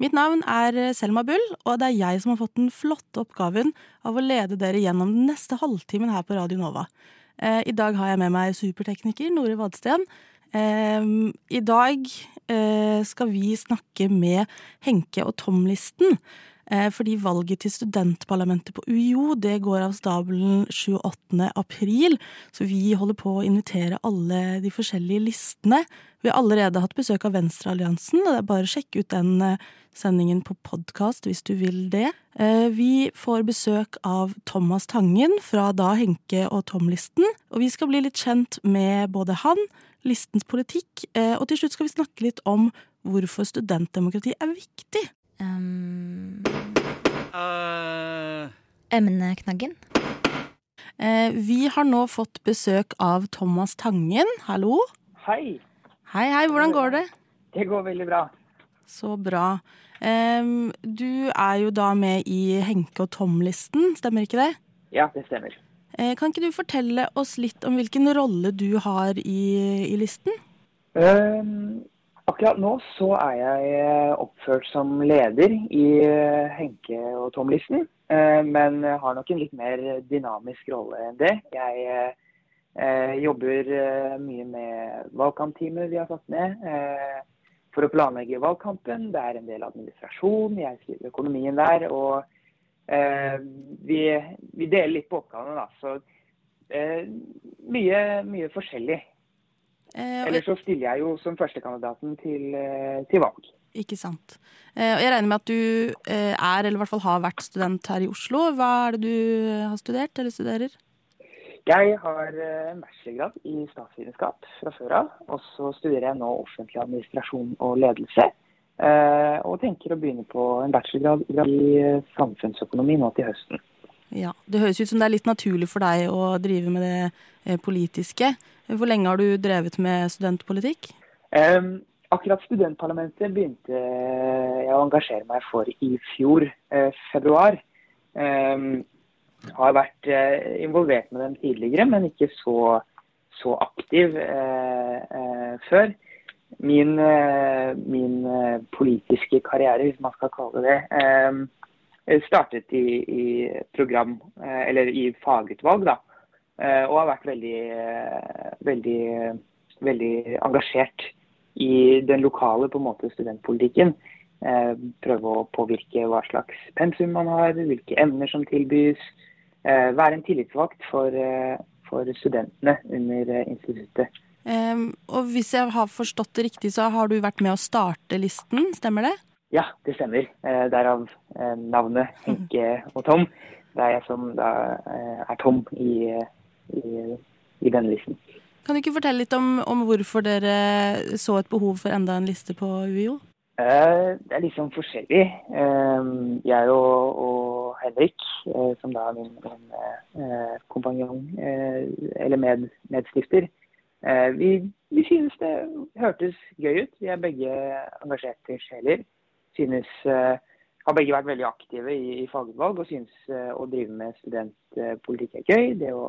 Mitt navn er Selma Bull, og det er jeg som har fått den flotte oppgaven av å lede dere gjennom den neste halvtimen her på Radio Nova. Eh, I dag har jeg med meg supertekniker Nore Vadsten. Eh, I dag eh, skal vi snakke med Henke og Tom-listen. Eh, fordi valget til studentparlamentet på UiO det går av stabelen 28. april. Så vi holder på å invitere alle de forskjellige listene. Vi har allerede hatt besøk av Venstrealliansen, og det er bare å sjekke ut den eh, sendingen på podkast hvis du vil det. Eh, Vi får besøk av Thomas Tangen fra Da Henke og Tom-listen. Og vi skal bli litt kjent med både han, listens politikk, og til slutt skal vi snakke litt om hvorfor studentdemokrati er viktig. Um, Emneknaggen. Eh, Vi har nå fått besøk av Thomas Tangen. Hallo. Hei, Hei, hei, hvordan går det? det går veldig bra. Så bra. Em, Du er jo da med i Henke og Tom-listen, stemmer ikke det? Ja, det stemmer. Eh, Kan ikke du fortelle oss litt om hvilken rolle du har i, i listen? Ehm, akkurat nå så er jeg eh, oppført som leder i eh, Henke- og Tom-listen, eh, men har nok en litt mer dynamisk rolle enn det. Jeg jobber mye med valgkampteamet vi har satt ned for å planlegge valgkampen. Det er en del administrasjon, jeg skriver økonomien der. og vi, vi deler litt på oppgavene, da. Så mye, mye forskjellig. Eh, Ellers så stiller jeg jo som førstekandidaten til, eh, til valg. Ikke sant. Eh, jeg regner med at du er, eller i hvert fall har vært student her i Oslo. Hva er det du har studert, eller studerer? Jeg har bachelorgrad i statsvitenskap fra før av. Og så studerer jeg nå offentlig administrasjon og ledelse. Og tenker å begynne på en bachelorgrad i samfunnsøkonomi nå til høsten. Ja, Det høres ut som det er litt naturlig for deg å drive med det eh, politiske. Hvor lenge har du drevet med studentpolitikk? Um, akkurat studentparlamentet begynte jeg å engasjere meg for i fjor, eh, februar. Um, har vært eh, involvert med dem tidligere, men ikke så, så aktiv eh, eh, før. Min, eh, min eh, politiske karriere, hvis man skal kalle det det, eh, startet i, i program, eh, eller i fagutvalg, da. Eh, og har vært veldig, eh, veldig, veldig engasjert i den lokale på en måte studentpolitikken. Eh, prøve å påvirke hva slags pensum man har, hvilke emner som tilbys. Eh, være en tillitsvalgt for, eh, for studentene under eh, instituttet. Um, og hvis jeg har forstått det riktig, så har du vært med å starte listen, stemmer det? Ja, det stemmer. Eh, derav eh, navnet Henke og Tom. Det er jeg som da eh, er Tom i, i, i denne listen. Kan du ikke fortelle litt om, om hvorfor dere så et behov for enda en liste på UiO? Eh, Det er liksom forskjellig. Jeg og, og Henrik, eh, som da er min, min eh, kompanjong, eh, eller med, medstifter, eh, vi, vi synes det hørtes gøy ut. Vi er begge engasjerte sjeler. Synes, eh, har begge vært veldig aktive i, i fagutvalg og synes eh, å drive med studentpolitikk er gøy. Det å,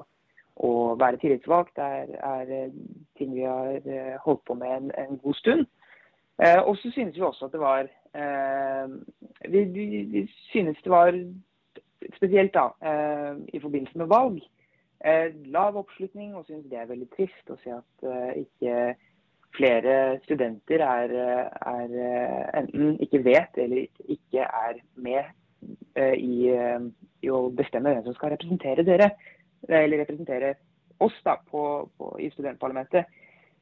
å være tillitsvalgt er, er eh, ting vi har holdt på med en, en god stund. Og så synes vi også at det var vi, vi, vi synes det var spesielt da, i forbindelse med valg, lav oppslutning, og synes det er veldig trist å se at ikke flere studenter er, er eh, enten ikke vet eller ikke er med eh, i, eh, i å bestemme hvem som skal representere dere, eller representere oss da, på, på, i studentparlamentet.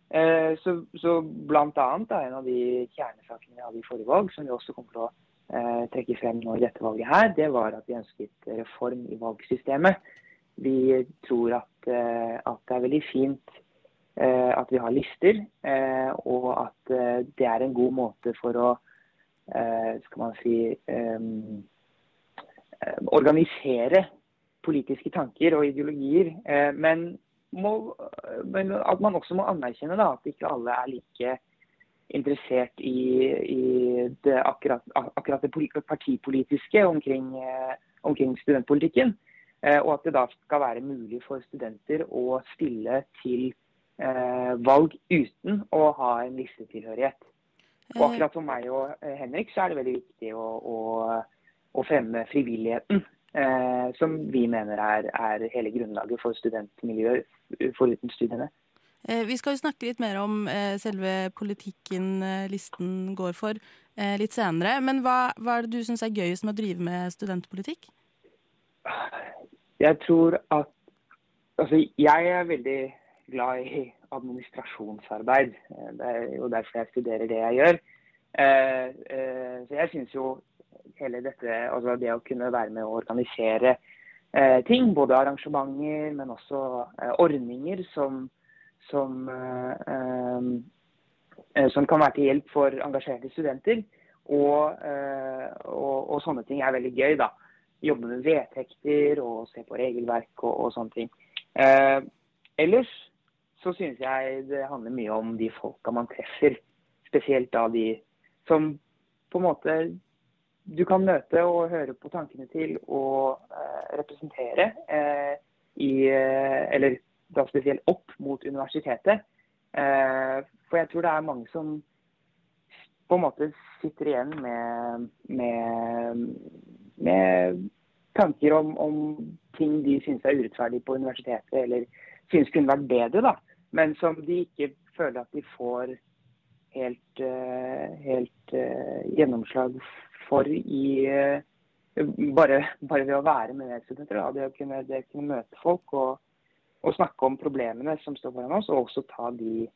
Så, så annet en av de kjernesakene vi hadde i forrige valg, som vi også kommer til å trekke frem nå i dette valget her, det var at vi ønsket reform i valgsystemet. Vi tror at, at det er veldig fint at vi har lister, eh, og at eh, det er en god måte for å eh, skal man si eh, eh, organisere politiske tanker og ideologier. Eh, men, må, men at man også må anerkjenne da, at ikke alle er like interessert i, i det akkurat, akkurat, det partipolitiske omkring, eh, omkring studentpolitikken. Eh, og at det da skal være mulig for studenter å stille til eh, valg uten å ha en listetilhørighet. Og akkurat for meg og Henrik så er det veldig viktig å, å, å fremme frivilligheten. Eh, som vi mener er, er hele grunnlaget for studentmiljøet foruten studiene. Eh, vi skal jo snakke litt mer om eh, selve politikken eh, listen går for litt senere. Men hva, hva er det du syns er gøyest med å drive med studentpolitikk? Jeg tror at Altså, jeg er veldig glad i administrasjonsarbeid. Det er jo derfor jeg studerer det jeg gjør. Så jeg syns jo hele dette, altså det å kunne være med å organisere ting, både arrangementer, men også ordninger som som, eh, eh, som kan være til hjelp for engasjerte studenter. Og, eh, og, og, sånne ting er veldig gøy. da. Jobbe med vedtekter og se på regelverk og, og sånne ting. Eh, ellers så synes jeg det handler mye om de folka man treffer. Spesielt da de som på en måte du kan møte og høre på tankene til og eh, representere eh, i Eller da spesielt opp mot universitetet. Eh, for jeg tror det er mange som på en måte sitter igjen med, med, med tanker om, om, ting de syns er urettferdig på universitetet, eller syns kunne vært bedre, da. Men som de ikke føler at de får helt, uh, helt uh, gjennomslag for i uh, bare, bare, ved å være med medstudenter. Det å kunne, det kunne møte folk og og, snakke om problemene som står foran oss, og også ta de,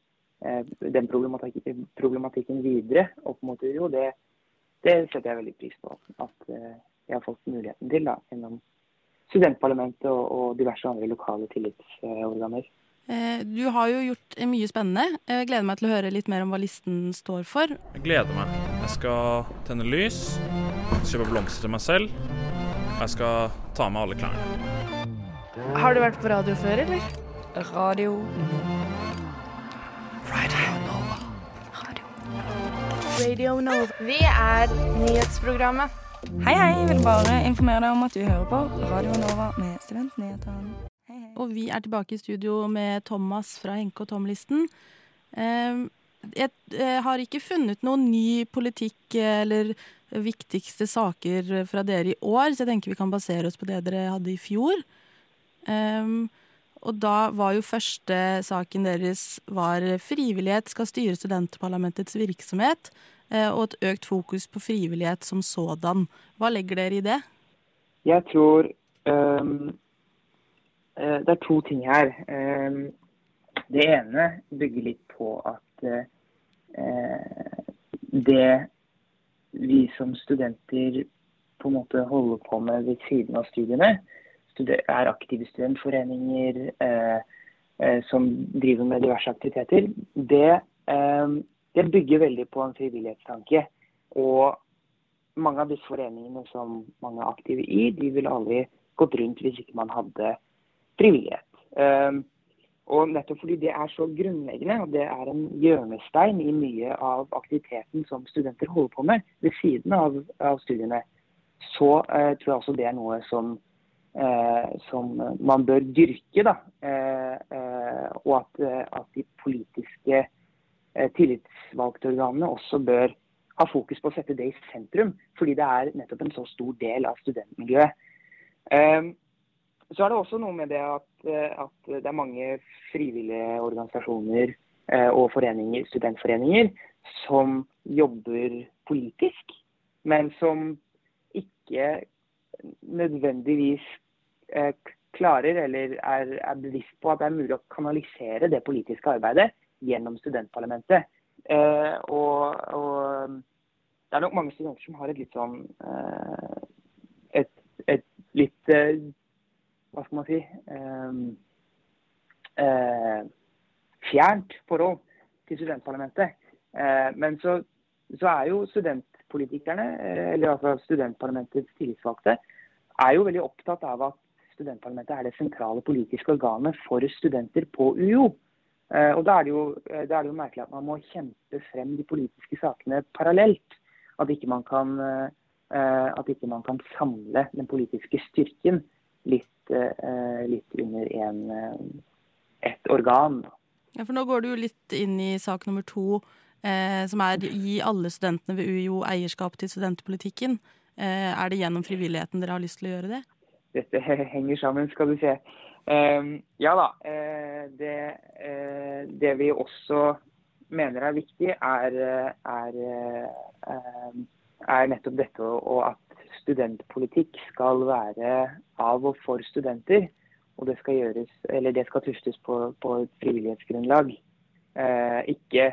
eh, den problematikken, problematikken, videre opp mot UiO, det, det, setter jeg veldig pris på. At eh, jeg har fått muligheten til da, gjennom studentparlamentet og, og diverse andre lokale tillitsorganer. Eh, du har jo gjort mye spennende. Jeg gleder meg til å høre litt mer om hva listen står for. Jeg gleder meg. Jeg skal tenne lys, kjøpe blomster til meg selv. Og jeg skal ta med alle klærne. Har du vært på radio før, eller? Radio Radio Nova. Radio Nova. Vi er nyhetsprogrammet. Hei, hei. Jeg vil bare informere deg om at du hører på Radio Nova med Studentnyhetene. Og vi er tilbake i studio med Thomas fra Henke og Tom-listen. Ehm, jeg har ikke funnet noen ny politikk eller viktigste saker fra dere i år, så jeg tenker vi kan basere oss på det dere hadde i fjor. Um, og da var jo første saken deres var frivillighet skal styre studentparlamentets virksomhet, og et økt fokus på frivillighet som sådan. Hva legger dere i det? Jeg tror um, det er to ting her. Um, det ene bygger litt på at uh, det vi som studenter på en måte holder på med ved siden av studiene, er aktive studentforeninger eh, eh, som driver med diverse aktiviteter, det, eh, det, bygger veldig på en frivillighetstanke. Og mange av disse foreningene som mange er aktive i, de ville aldri gått rundt hvis ikke man hadde frivillighet. Eh, og nettopp fordi det er så grunnleggende, og det er en hjørnestein i mye av aktiviteten som studenter holder på med ved siden av, av studiene, så uh, tror jeg også det er noe som uh, som man bør dyrke. Da. Uh, og at, at, de politiske tillitsvalgte organene også bør ha fokus på å sette det i sentrum, fordi det er nettopp en så stor del av studentmiljøet. Så er det også noe med det at, at det er mange frivillige organisasjoner og foreninger, studentforeninger som jobber politisk, men som ikke nødvendigvis Eh, klarer eller er, er, bevisst på at det er mulig å kanalisere det politiske arbeidet gjennom studentparlamentet. Eh, og, og, det er nok mange studenter som har et litt sånn eh, et, et, litt eh, Hva skal man si eh, eh, Fjernt forhold til studentparlamentet. men så, så, er jo studentpolitikerne, eh, eller altså studentparlamentets tillitsvalgte, er jo veldig opptatt av at studentparlamentet er det sentrale politiske organet for studenter på UiO. Eh, og da er, det jo, eh, er det jo merkelig at man må kjempe frem de politiske sakene parallelt. At ikke man kan, eh, at ikke man kan samle den politiske styrken litt, eh, litt under en, eh, ett organ. Ja, for nå går du jo litt inn i sak nummer to, eh, som er gi alle studentene ved UiO eierskap til studentpolitikken. Eh, er det gjennom frivilligheten dere har lyst til å gjøre det? Dette henger sammen, skal du se. Eh, ja da. eh, det, det vi også mener er viktig, er, er, er nettopp dette og at studentpolitikk skal være av og for studenter. Og det skal gjøres, det skal tuftes på, på et frivillighetsgrunnlag. Eh, ikke,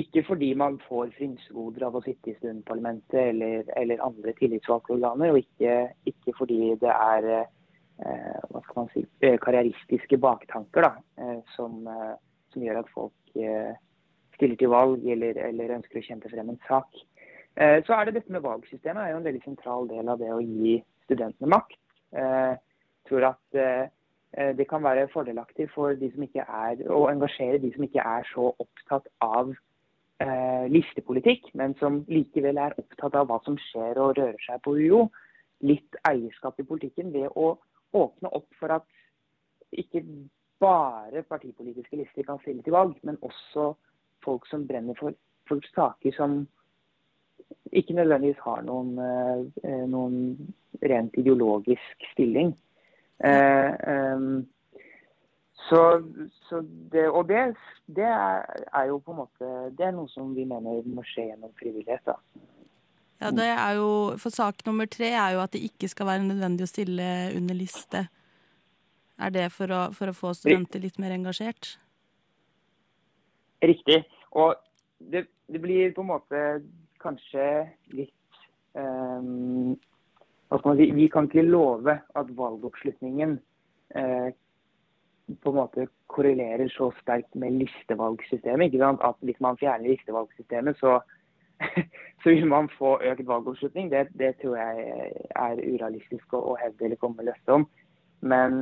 ikke fordi man får frynsegoder av å sitte i studentparlamentet eller, eller andre tillitsvalgte organer, og ikke, ikke fordi det er eh, si, eh, karrieristiske baktanker da, eh, som, eh, som gjør at folk eh, stiller til valg eller, eller ønsker å kjempe frem en sak. Eh, Så er det dette med valgsystemet er jo en veldig sentral del av det å gi studentene makt. Jeg tror at eh, det kan være fordelaktig for de som ikke er, å engasjere de som ikke er så opptatt av eh, listepolitikk, men som likevel er opptatt av hva som skjer og rører seg på UiO. Litt eierskap i politikken ved å åpne opp for at ikke bare partipolitiske lister kan stille til valg, men også folk som brenner for, for saker som ikke nødvendigvis har noen, eh, noen rent ideologisk stilling. Eh, så, så det, og det, det er jo på en måte Det er noe som vi mener må skje gjennom frivillighet. da. Ja, det er jo, For sak nummer tre er jo at det ikke skal være nødvendig å stille under liste. Er det for å, for å få studenter litt mer engasjert? Riktig. Og det, det blir på en måte kanskje litt um, si, Vi kan ikke love at valgoppslutningen uh, på en måte korrelerer så sterkt med listevalgsystemet. ikke sant? At hvis man fjerner listevalgsystemet, så, så vil man få økt valgoppslutning. Det, det tror jeg er urealistisk å, å hevde eller komme med løfte om. Men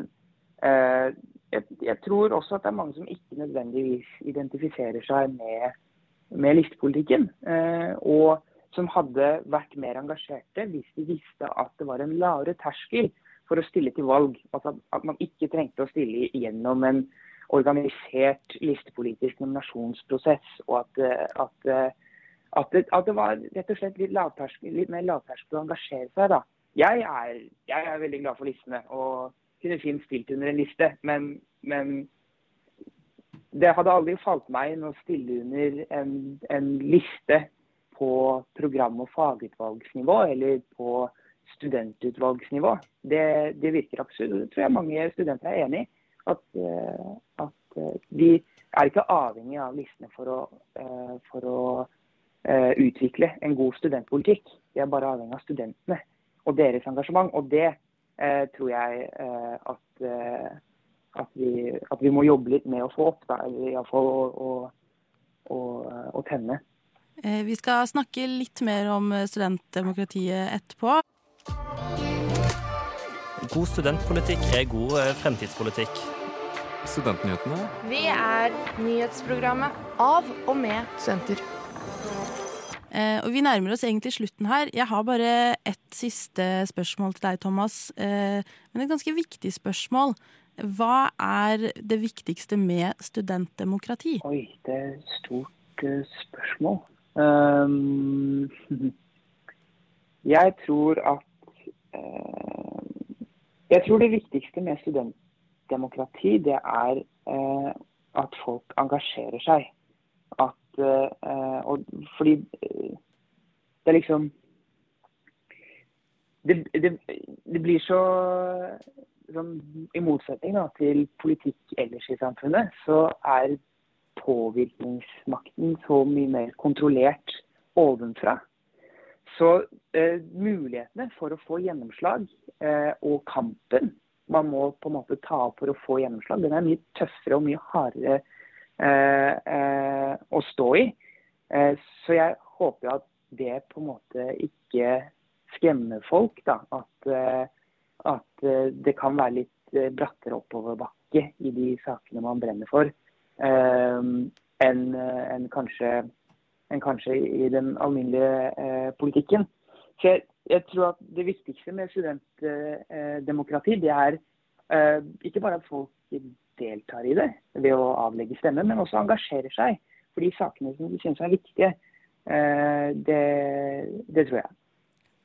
uh, jeg, jeg tror også at det er mange som ikke nødvendigvis identifiserer seg med, med listepolitikken. Eh, og som hadde vært mer engasjerte hvis de visste at det var en lavere terskel for å stille til valg. Altså at man ikke trengte å stille gjennom en organisert listepolitisk nominasjonsprosess. Og at, at, at, det, at det, var rett og slett litt, litt mer lavterskel å engasjere seg. da. Jeg er, jeg er, veldig glad for listene og kunne fint stilt under en liste, men, men det hadde aldri falt meg inn å stille under en, en liste på program- og fagutvalgsnivå eller på studentutvalgsnivå. Det, det virker absurd. Det tror jeg mange studenter er enig i. At, eh, at de er ikke avhengig av listene for å, eh, for å eh, utvikle en god studentpolitikk. De er bare avhengig av studentene og deres engasjement. Og det tror jeg at, at, vi, at, vi, må jobbe litt med å få opp. Da, eller iallfall å, å, å, å tenne. Vi skal snakke litt mer om studentdemokratiet etterpå. God studentpolitikk er god fremtidspolitikk. Studentnyhetene. Vi er nyhetsprogrammet av og med studenter. Eh, og vi nærmer oss egentlig slutten her. Jeg har bare ett siste spørsmål til deg, Thomas. Eh, men et ganske viktig spørsmål. Hva er det viktigste med studentdemokrati? Oi, det er et stort uh, spørsmål. Um, jeg tror at uh, Jeg tror det viktigste med studentdemokrati, det er uh, at folk engasjerer seg. At og, Fordi det er liksom det, det, det blir så I motsetning da, til politikk ellers i samfunnet, så er påvirkningsmakten så mye mer kontrollert ovenfra. Så eh, mulighetene for å få gjennomslag eh, og kampen man må på en måte ta opp for å få gjennomslag, den er mye tøffere og mye hardere eh, å stå i. så jeg håper at det på en måte ikke skremmer folk. da, At, eh, at eh, det kan være litt eh, brattere oppoverbakke i de sakene man brenner for, eh, enn en kanskje, en kanskje i den alminnelige politikken. Så jeg, jeg tror at det viktigste med studentdemokrati, det er ikke bare at folk deltar i det ved å avlegge stemme, men også engasjerer seg for de sakene som de synes er viktige. Det, det tror jeg.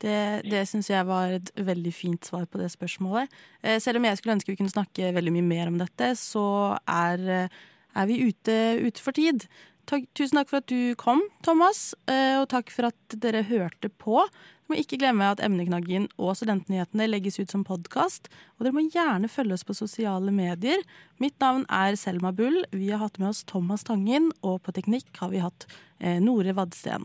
Det, det syns jeg var et veldig fint svar på det spørsmålet. Eh, selv om jeg skulle ønske vi kunne snakke veldig mye mer om dette, så er, eh, er vi ute, ute for tid. Takk, tusen takk for at du kom, Thomas, eh, og takk for at dere hørte på. Du må ikke glemme at Emneknaggen og Studentnyhetene legges ut som podkast. Og dere må gjerne følge oss på sosiale medier. Mitt navn er Selma Bull. Vi har hatt med oss Thomas Tangen, og på teknikk har vi hatt Nore Vadsten.